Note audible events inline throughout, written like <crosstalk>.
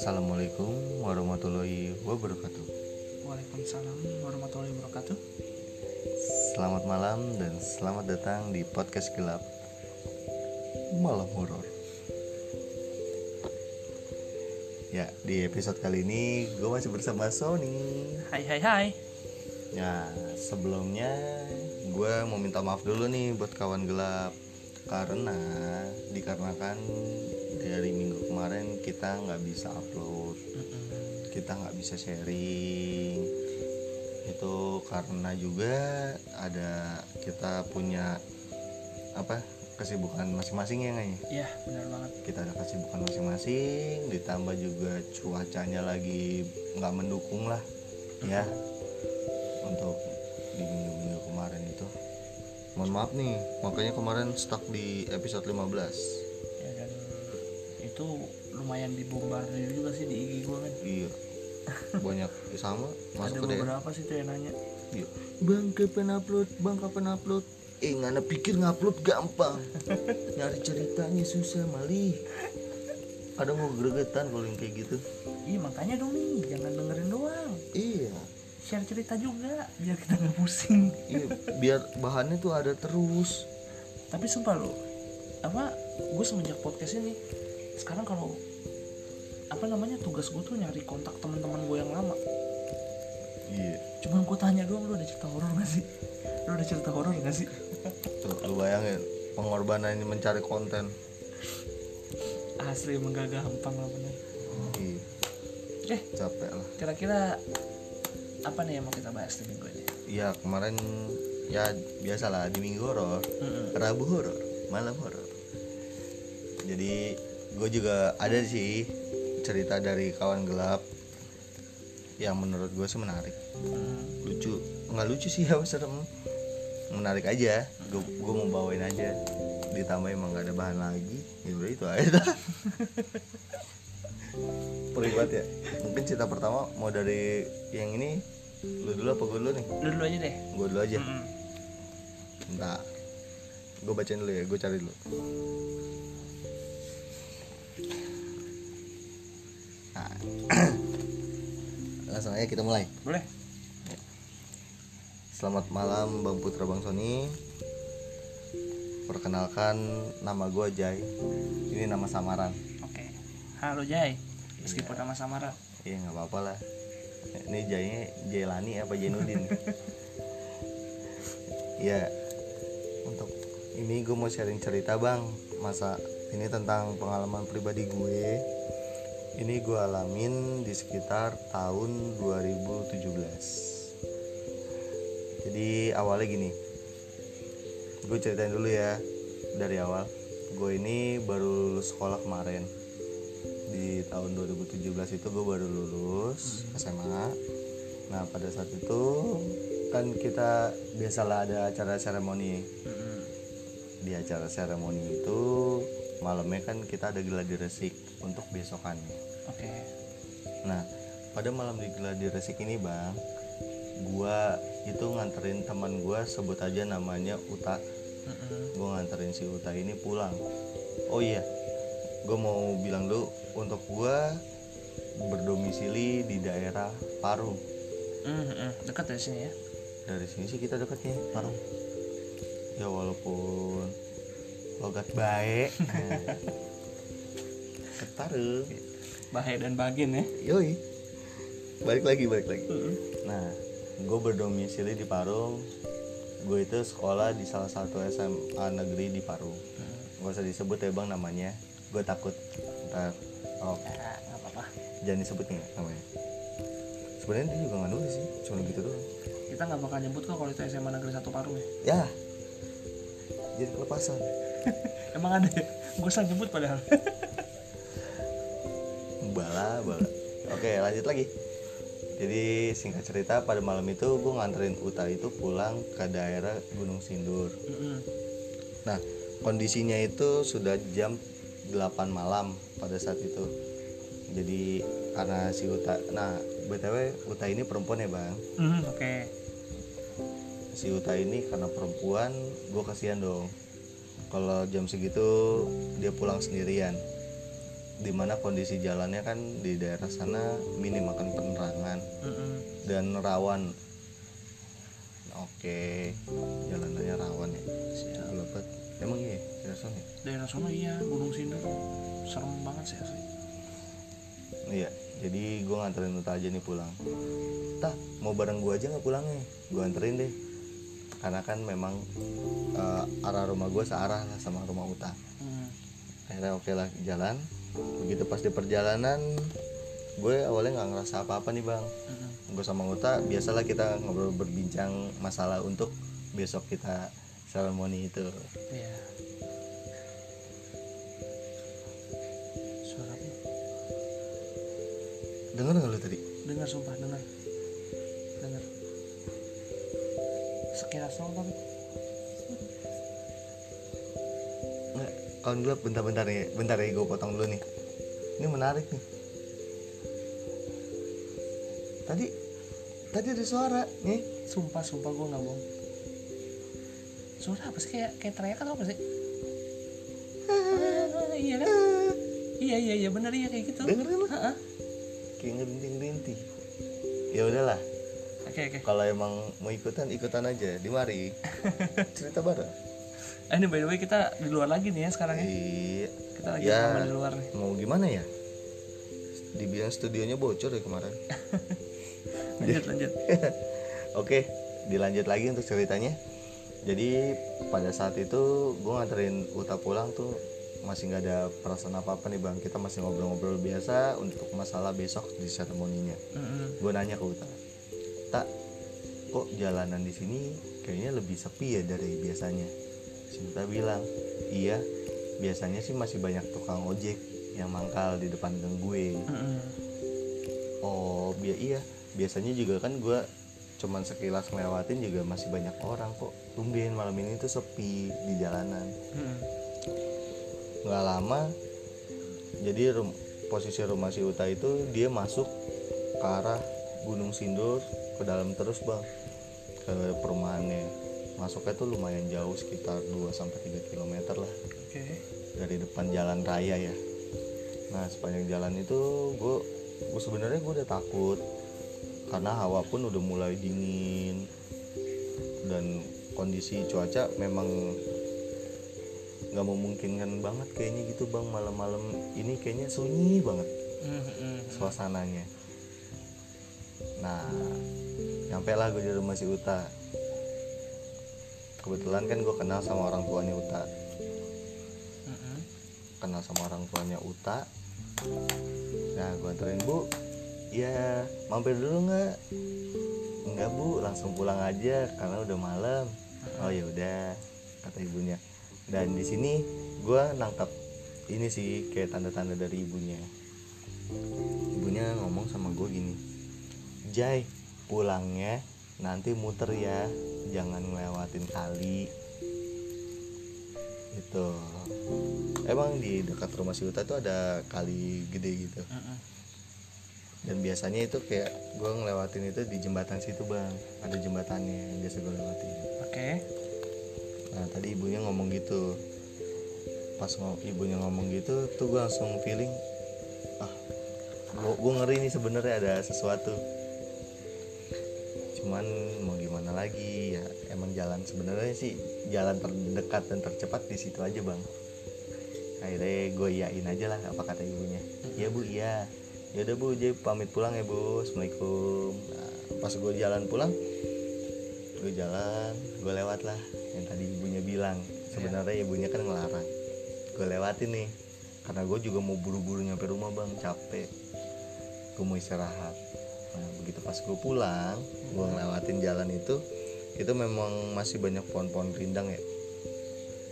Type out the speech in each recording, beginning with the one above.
Assalamualaikum warahmatullahi wabarakatuh. Waalaikumsalam warahmatullahi wabarakatuh. Selamat malam dan selamat datang di podcast gelap malam horor. Ya, di episode kali ini gue masih bersama Sony. Hai hai hai. Ya, sebelumnya gue mau minta maaf dulu nih buat kawan gelap karena dikarenakan dari minggu kemarin kita nggak bisa upload, kita nggak bisa sharing. Itu karena juga ada kita punya apa kesibukan masing-masing ya nggak ya? Iya benar banget. kita ada kesibukan masing-masing ditambah juga cuacanya lagi nggak mendukung lah ya untuk di minggu-minggu kemarin itu mohon maaf nih makanya kemarin stuck di episode 15 Ya dan itu lumayan dibombardir juga sih di IG gua kan. iya banyak sama Ada masuk DM beberapa sih tuh yang nanya. iya. bang kapan upload bang kapan upload eh ngana pikir ngupload gampang <laughs> nyari ceritanya susah malih ada mau gregetan kalau yang kayak gitu Iya makanya dong nih jangan dengerin doang. iya Share cerita juga biar kita nggak pusing. Iya, biar bahannya tuh ada terus. Tapi sumpah lo, apa gue semenjak podcast ini sekarang kalau apa namanya tugas gue tuh nyari kontak teman-teman gue yang lama. Iya. Cuma gue tanya doang lu ada cerita horor gak sih? Lu ada cerita horor gak sih? Tuh, lu bayangin pengorbanan ini mencari konten. Asli emang gak gampang lah bener. Iya, Eh capek lah. kira-kira apa nih yang mau kita bahas di minggu ini? Iya, kemarin ya biasalah di minggu horor, Mm-mm. Rabu horor, malam horor. Jadi gue juga ada sih cerita dari kawan gelap yang menurut gue sih menarik, Hmm, lucu, nggak lucu sih <laughs> ya serem, menarik aja. Gue gue mau bawain aja, ditambah emang gak ada bahan lagi, ya udah itu aja. <laughs> dah. Peribad ya. Mungkin cerita pertama mau dari yang ini lu dulu apa gue dulu nih? Lu dulu aja deh. Gue dulu aja. Mm-mm. Bentar. Gue bacain dulu ya, gue cari dulu. Nah. <clears throat> Langsung aja kita mulai. Boleh? Selamat malam Bang Putra Bang Sony. Perkenalkan nama gue Jai. Ini nama samaran. Oke. Halo Jai. Meskipun nama samaran. Iya nggak apa-apa lah. Ini Jainya Jailani apa Jainuddin? <laughs> Iya. Untuk ini gue mau sharing cerita bang. Masa ini tentang pengalaman pribadi gue. Ini gue alamin di sekitar tahun 2017. Jadi awalnya gini. Gue ceritain dulu ya dari awal. Gue ini baru lulus sekolah kemarin di tahun 2017 itu gue baru lulus SMA nah pada saat itu kan kita biasalah ada acara seremoni di acara seremoni itu malamnya kan kita ada gladi resik untuk besokannya Oke. nah pada malam di gladi resik ini bang gua itu nganterin teman gua sebut aja namanya Uta Mm-mm. gue nganterin si Uta ini pulang oh iya gue mau bilang dulu untuk gue berdomisili di daerah Parung Mm-mm. Dekat dari sini ya. dari sini sih kita dekatnya Parung ya walaupun logat baik <laughs> ketarung Bahaya dan Bagian ya. yoi balik lagi balik lagi Mm-mm. Nah, gue berdomisili di Parung. Gue itu sekolah di salah satu SMA negeri di Parung. Gak usah disebut ya bang namanya. Gue takut. Ntar, oh, Ya, apa-apa. jangan disebut nih namanya. Sebenarnya dia juga nggak nulis sih, cuma gitu doang. Kita nggak bakal nyebut kok kalau itu SMA Negeri Satu Parung ya. Ya, jadi kelepasan. <laughs> Emang ada ya? Gue usah nyebut padahal. Bala, bala. Oke, lanjut lagi. Jadi singkat cerita pada malam itu gue nganterin Uta itu pulang ke daerah Gunung Sindur. Nah, kondisinya itu sudah jam 8 malam pada saat itu. Jadi karena si Uta, nah BTW Uta ini perempuan ya, Bang. Mm, Oke. Si Uta ini karena perempuan, gue kasihan dong. Kalau jam segitu dia pulang sendirian. di mana kondisi jalannya kan di daerah sana minim akan penerangan dan rawan oke jalanannya rawan ya Siap. Gelapat. emang iya daerah sana ya? daerah sana iya Gunung Sindur serem banget sih asli iya jadi gue nganterin Uta aja nih pulang tah mau bareng gue aja nggak pulangnya gue anterin deh karena kan memang eh, arah rumah gue searah lah sama rumah Uta Hmm. akhirnya oke lah jalan begitu pas di perjalanan gue awalnya nggak ngerasa apa-apa nih bang Mm-mm. gue sama Uta biasalah kita ngobrol berbincang masalah untuk besok kita seremoni itu apa? denger nggak lu tadi Dengar sumpah, dengar. Dengar. Doang tapi. nggak kawan gelap bentar-bentar ya bentar ya gue potong dulu nih ini menarik nih tadi tadi ada suara nih Sumpah, sumpah gue nggak bohong. Suara apa sih kayak kayak teriakan atau apa sih? Ah, <laughs> iya kan? Iya iya iya benar iya kayak gitu. denger lu Heeh. kayak ngerintih-rintih ya udahlah Oke oke. kalau emang mau ikutan ikutan aja di mari <laughs> cerita bareng Eh, ini by the way kita di luar lagi nih ya sekarang ya. iya Kita lagi Ya. di luar nih. mau gimana ya dibilang studionya bocor ya kemarin <laughs> Lanjut lanjut. <laughs> Oke, dilanjut lagi untuk ceritanya. Jadi pada saat itu gue nganterin Uta pulang tuh masih nggak ada perasaan apa apa nih bang. Kita masih ngobrol-ngobrol biasa untuk masalah besok di seremoninya. Mm-mm. Gue nanya ke Uta, tak kok jalanan di sini kayaknya lebih sepi ya dari biasanya. Si Uta bilang, iya biasanya sih masih banyak tukang ojek yang mangkal di depan gang gue. Oh biar iya biasanya juga kan gue cuman sekilas ngelewatin juga masih banyak orang kok. Tumben malam ini tuh sepi di jalanan. Nggak lama jadi rum- posisi rumah si Uta itu dia masuk ke arah Gunung Sindur ke dalam terus bang. Ke perumahannya. Masuknya tuh lumayan jauh sekitar 2 sampai 3 km lah. Oke. dari depan jalan raya ya. Nah sepanjang jalan itu gue gue sebenarnya gue udah takut. Karena hawa pun udah mulai dingin. Dan kondisi cuaca memang nggak memungkinkan banget kayaknya gitu bang. Malam-malam ini kayaknya sunyi banget Mm-mm. suasananya. Nah nyampe lah gue di rumah si Uta. Kebetulan kan gue kenal sama orang tuanya Uta. Kenal sama orang tuanya Uta. Nah gue anterin bu ya mampir dulu nggak? Nggak bu langsung pulang aja karena udah malam. Oh ya udah kata ibunya. Dan di sini gue nangkap ini sih kayak tanda-tanda dari ibunya. Ibunya ngomong sama gue gini Jai pulangnya nanti muter ya. Jangan ngelewatin kali. Itu emang di dekat rumah si Uta tuh ada kali gede gitu. Dan biasanya itu kayak gue ngelewatin itu di jembatan situ bang. Ada jembatannya yang biasa gue lewatin. Oke. nah tadi ibunya ngomong gitu. Pas ngo- ibunya ngomong gitu tuh gue langsung feeling ah gue ngeri nih sebenarnya ada sesuatu cuman mau gimana lagi? Ya emang jalan sebenarnya sih jalan terdekat dan tercepat di situ aja bang. Akhirnya gue iyain aja lah apa kata ibunya. Iya bu iya. Ya udah bu jadi pamit pulang ya bu. Assalamualaikum. Nah, pas gue jalan pulang gue jalan gue lewat lah. Yang tadi ibunya bilang sebenarnya ibunya kan ngelarang. Gue lewatin nih karena gue juga mau buru-buru nyampe rumah bang. Capek. Gue mau istirahat nah begitu pas gue pulang gue ngelewatin jalan itu itu memang masih banyak pohon-pohon rindang ya.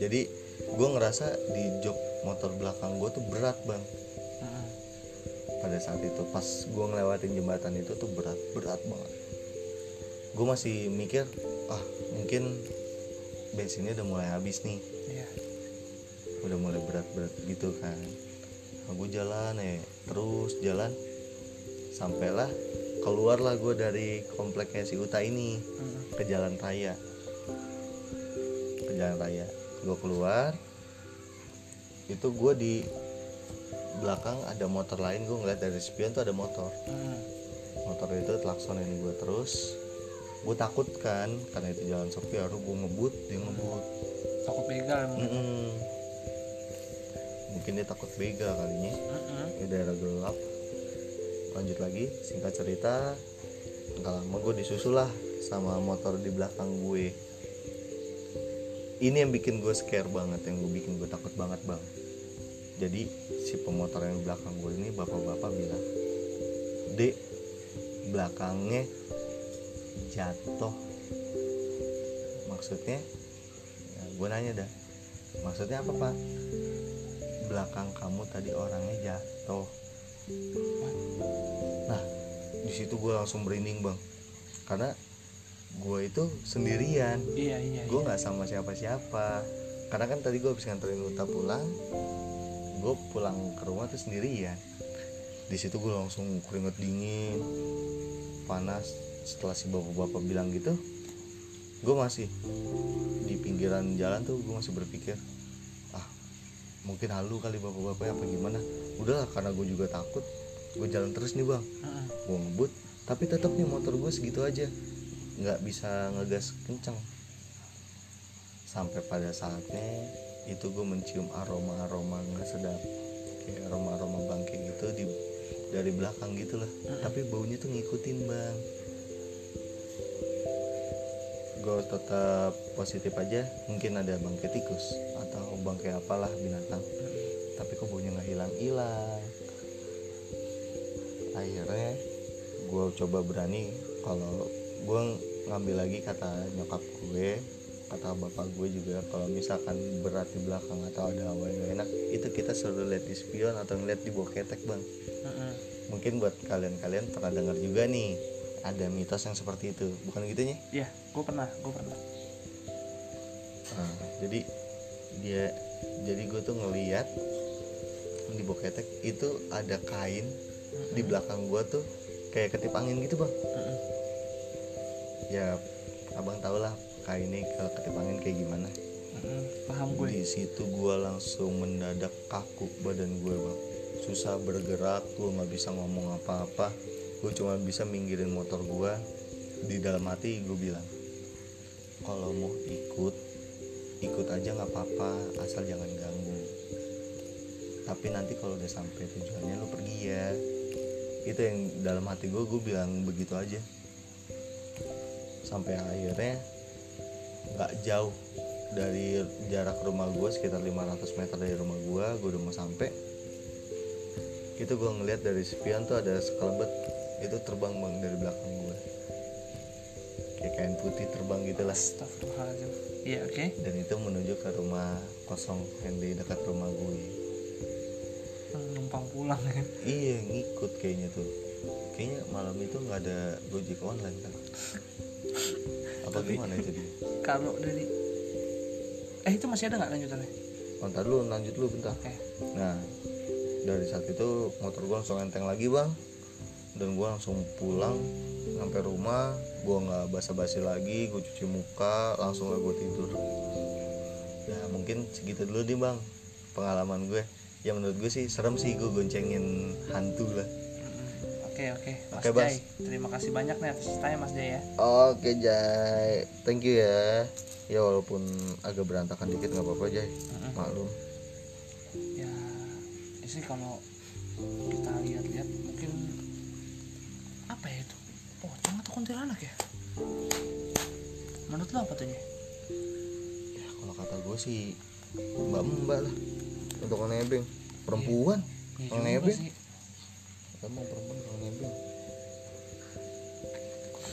Jadi gue ngerasa di jok motor belakang gue tuh berat bang. Mm-mm. pada saat itu pas gue ngelewatin jembatan itu tuh berat berat banget. Gue masih mikir ah mungkin bensinnya udah mulai habis nih. Iya. udah mulai berat-berat gitu kan. Nah, gue jalan ya terus jalan sampailah keluarlah gue dari kompleknya si Uta ini Mm-mm. ke jalan raya. Ke jalan raya. Gue keluar itu gue di belakang ada motor lain gue ngeliat dari spion tuh ada motor. Hmm. motor itu klaksonin gue terus. Gue takut kan karena itu jalan sepi harus gue ngebut dia ngebut. Takut begal mungkin dia takut begal kalinya Mm-mm. di daerah gelap lanjut lagi singkat cerita nggak lama gue disusul lah sama motor di belakang gue. Ini yang bikin gue scare banget yang gue bikin gue takut banget bang. Jadi si pemotor yang di belakang gue ini bapak-bapak bilang dek belakangnya jatuh. Maksudnya ya, gue nanya dah maksudnya apa pak? Belakang kamu tadi orangnya jatuh. nah di situ gue langsung merinding bang. Karena gue itu sendirian. Iya iya gue iya. nggak sama siapa-siapa. Karena kan tadi gue habis nganterin Uta pulang gue pulang ke rumah tuh sendirian. Di situ gue langsung keringet dingin panas. Setelah si bapak-bapak bilang gitu gue masih di pinggiran jalan tuh gue masih berpikir ah mungkin halu kali bapak-bapaknya apa gimana? Udahlah karena gue juga takut gue jalan terus nih bang. Mm-mm. gue ngebut tapi tetap nih motor gue segitu aja. Nggak bisa ngegas kenceng. Sampai pada saatnya itu gue mencium aroma aroma nggak sedap. Kayak aroma aroma bangke gitu di dari belakang gitu lah. Mm-mm. tapi baunya tuh ngikutin bang. Gue tetap positif aja mungkin ada bangke tikus atau bangke apalah binatang. Tapi kok baunya nggak hilang hilang akhirnya gue coba berani kalau gue ngambil lagi kata nyokap gue kata bapak gue juga kalau misalkan berat di belakang atau ada hawa yang enak itu kita suruh lihat di spion atau ngeliat di bawah ketek bang. Mm-mm. mungkin buat kalian-kalian pernah dengar juga nih ada mitos yang seperti itu. Bukan gitu nya iya gue pernah gue pernah. Nah, jadi dia jadi gue tuh ngeliat di bawah ketek itu ada kain di belakang gue tuh kayak ketip angin gitu bang. Ya abang tau lah kainnya kalau ketip angin kayak gimana. Mm-mm. paham gue. Di situ gue langsung mendadak kaku badan gue bang. Susah bergerak gue nggak bisa ngomong apa-apa. Gue cuma bisa minggirin motor gue di dalam hati gue bilang kalau mau ikut ikut aja nggak apa-apa asal jangan ganggu. Tapi nanti kalau udah sampai tujuannya lo pergi ya itu yang dalam hati gue gue bilang begitu aja. Sampai akhirnya nggak jauh dari jarak rumah gue sekitar 500 meter dari rumah gue gue udah mau sampai. Itu gue ngeliat dari spion tuh ada sekelebet. Itu terbang bang dari belakang gue kayak kain putih terbang gitu lah. Iya oke. Dan itu menuju ke rumah kosong yang di dekat rumah gue numpang pulang ya iya ngikut kayaknya tuh. Kayaknya malam itu nggak ada gojek online kan? Apa Tapi- gimana dia <laughs> kalau dari eh itu masih ada nggak lanjutannya? Oh, ntar dulu lanjut dulu bentar. Oke. Nah, dari saat itu motor gue langsung enteng lagi bang, dan gue langsung pulang sampai rumah, gue nggak basa-basi lagi, gue cuci muka, langsung lah gue tidur. Ya mungkin segitu dulu nih bang, pengalaman gue. Ya menurut gue sih serem sih gue goncengin hantu lah. Oke oke Mas Oke, Bas. Jai terima kasih banyak nih atas ceritanya Mas Jai ya Oke Jai, thank you ya. Ya walaupun agak berantakan dikit nggak apa-apa Jai, Mm-mm. maklum. ya ya sih kalau kita lihat-lihat mungkin apa ya itu pocong atau kuntilanak ya menurut lo apa tuh ya Ya kalau kata gue sih mbak-mbak lah untuk orang nebeng. Perempuan. Iya. Orang juga nebeng. sih. emang perempuan kalau nebeng.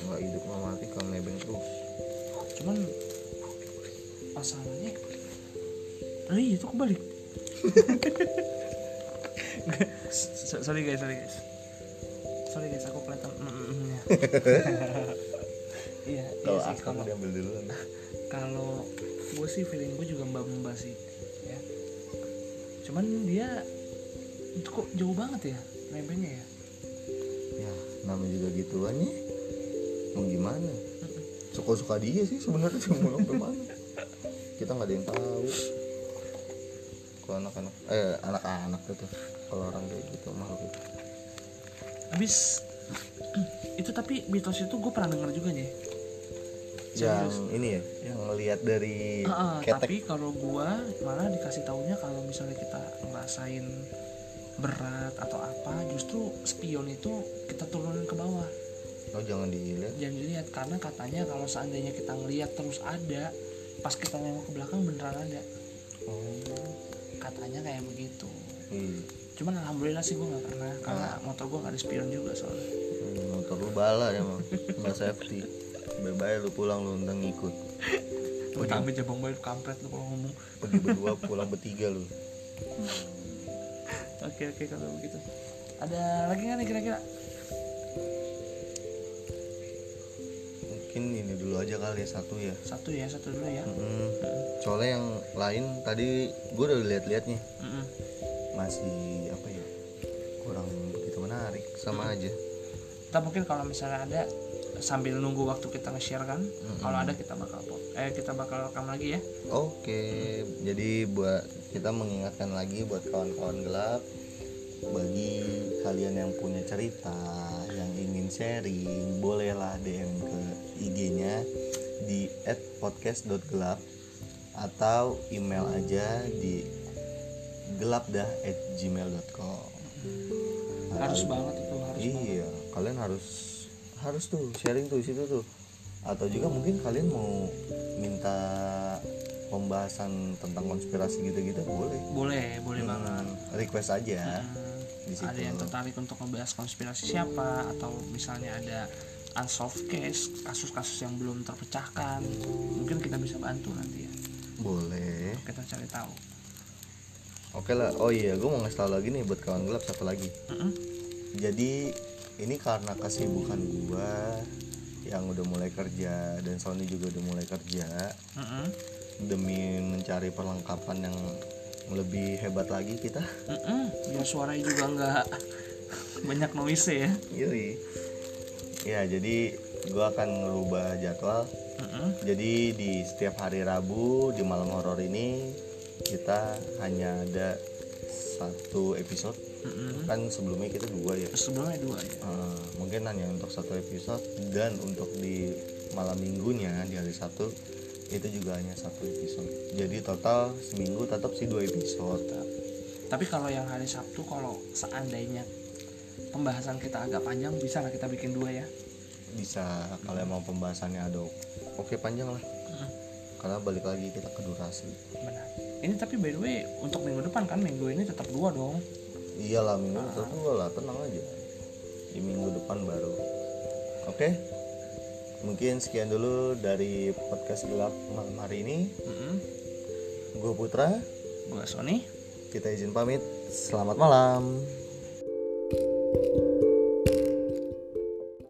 Nggak hidup nggak mati kalau nebeng terus. Cuman oh iya itu kebalik. <laughs> So- sorry guys sorry guys. Sorry guys aku kelihatan mm, mm, mm, ya. <laughs> iya iya kalau sih aku kalau diambil duluan. Kalau gue sih feeling gue juga mbak mbak sih. ya cuman dia itu kok jauh banget ya nebengnya ya? Ya namanya juga gituannya mau gimana? Suka-suka dia sih sebenarnya sih mau sampai mana. Kita nggak ada yang tahu. Kalau anak-anak eh anak-anak gitu. Kalau orang kayak gitu makhluk itu. Habis <clears throat> itu tapi mitos itu gue pernah denger juga nih yang Serius. ini ya yang ngelihat dari Ah, ah, ketek. tapi kalau gua malah dikasih taunya kalau misalnya kita ngerasain berat atau apa justru spion itu kita turunin ke bawah. Oh jangan dilihat. Jangan dilihat karena katanya kalau seandainya kita ngelihat terus ada pas kita nengok ke belakang beneran ada. Oh. Katanya kayak begitu. Iya. Cuman alhamdulillah sih gua nggak pernah karena motor gua nggak ada spion juga soalnya. Hmm, motor lu bala ya nggak safety bye lu pulang lu ntar ngikut Gue ambil jabang bayi kampret lu kalau ngomong pergi berdua pulang bertiga lu Oke oke kalau begitu. Ada lagi nggak nih kira-kira? mungkin ini dulu aja kali ya satu ya Satu ya satu dulu ya. Mm-mm. soalnya yang lain tadi gue udah lihat-lihat nih Mm-mm. masih apa ya kurang begitu menarik sama aja Kita mungkin kalau misalnya ada sambil nunggu waktu kita nge-share kan, kalau ada kita bakal eh kita bakal rekam lagi ya. oke jadi buat kita mengingatkan lagi buat kawan-kawan gelap bagi kalian yang punya cerita yang ingin sharing bolehlah DM ke IG-nya di @podcast.gelap atau email aja di gelapdah@gmail.com Harus banget itu harus. banget. Iya, kalian harus harus tuh sharing tuh di situ tuh. Atau juga mungkin kalian mau minta pembahasan tentang konspirasi gitu-gitu boleh. Boleh boleh Hmm, banget. request aja Hmm, di situ. ada yang tertarik untuk membahas konspirasi siapa atau misalnya ada unsolved case kasus-kasus yang belum terpecahkan mungkin kita bisa bantu nanti ya Boleh. kita cari tahu Oke lah. Oh iya, gue mau ngasih tau lagi nih buat kawan gelap satu lagi. Mm-mm. Jadi ini karena kesibukan gua yang udah mulai kerja dan Sony juga udah mulai kerja Mm-mm. demi mencari perlengkapan yang lebih hebat lagi kita. Biar suaranya juga nggak banyak noise ya Yoi. Ya, jadi gua akan ngerubah jadwal. Mm-mm. Jadi di setiap hari Rabu di malam horor ini kita hanya ada satu episode. Mm-mm. Kan sebelumnya kita dua ya. sebelumnya dua ya Eh, mungkin hanya untuk satu episode dan untuk di malam minggunya di hari Sabtu itu juga hanya satu episode. Jadi total seminggu tetap sih dua episode. tapi kalau yang hari Sabtu kalau seandainya pembahasan kita agak panjang bisa lah kita bikin dua ya Bisa kalau emang pembahasannya ada oke panjang lah. Karena balik lagi kita ke durasi. benar ini tapi by the way untuk minggu depan kan minggu ini tetap dua dong Iyalah minggu kedua lah tenang aja. Di minggu depan baru. Oke. Mungkin sekian dulu dari podcast gelap malam hari ini. Mm-mm. Gue Putra. gua Sony Kita izin pamit. Selamat malam.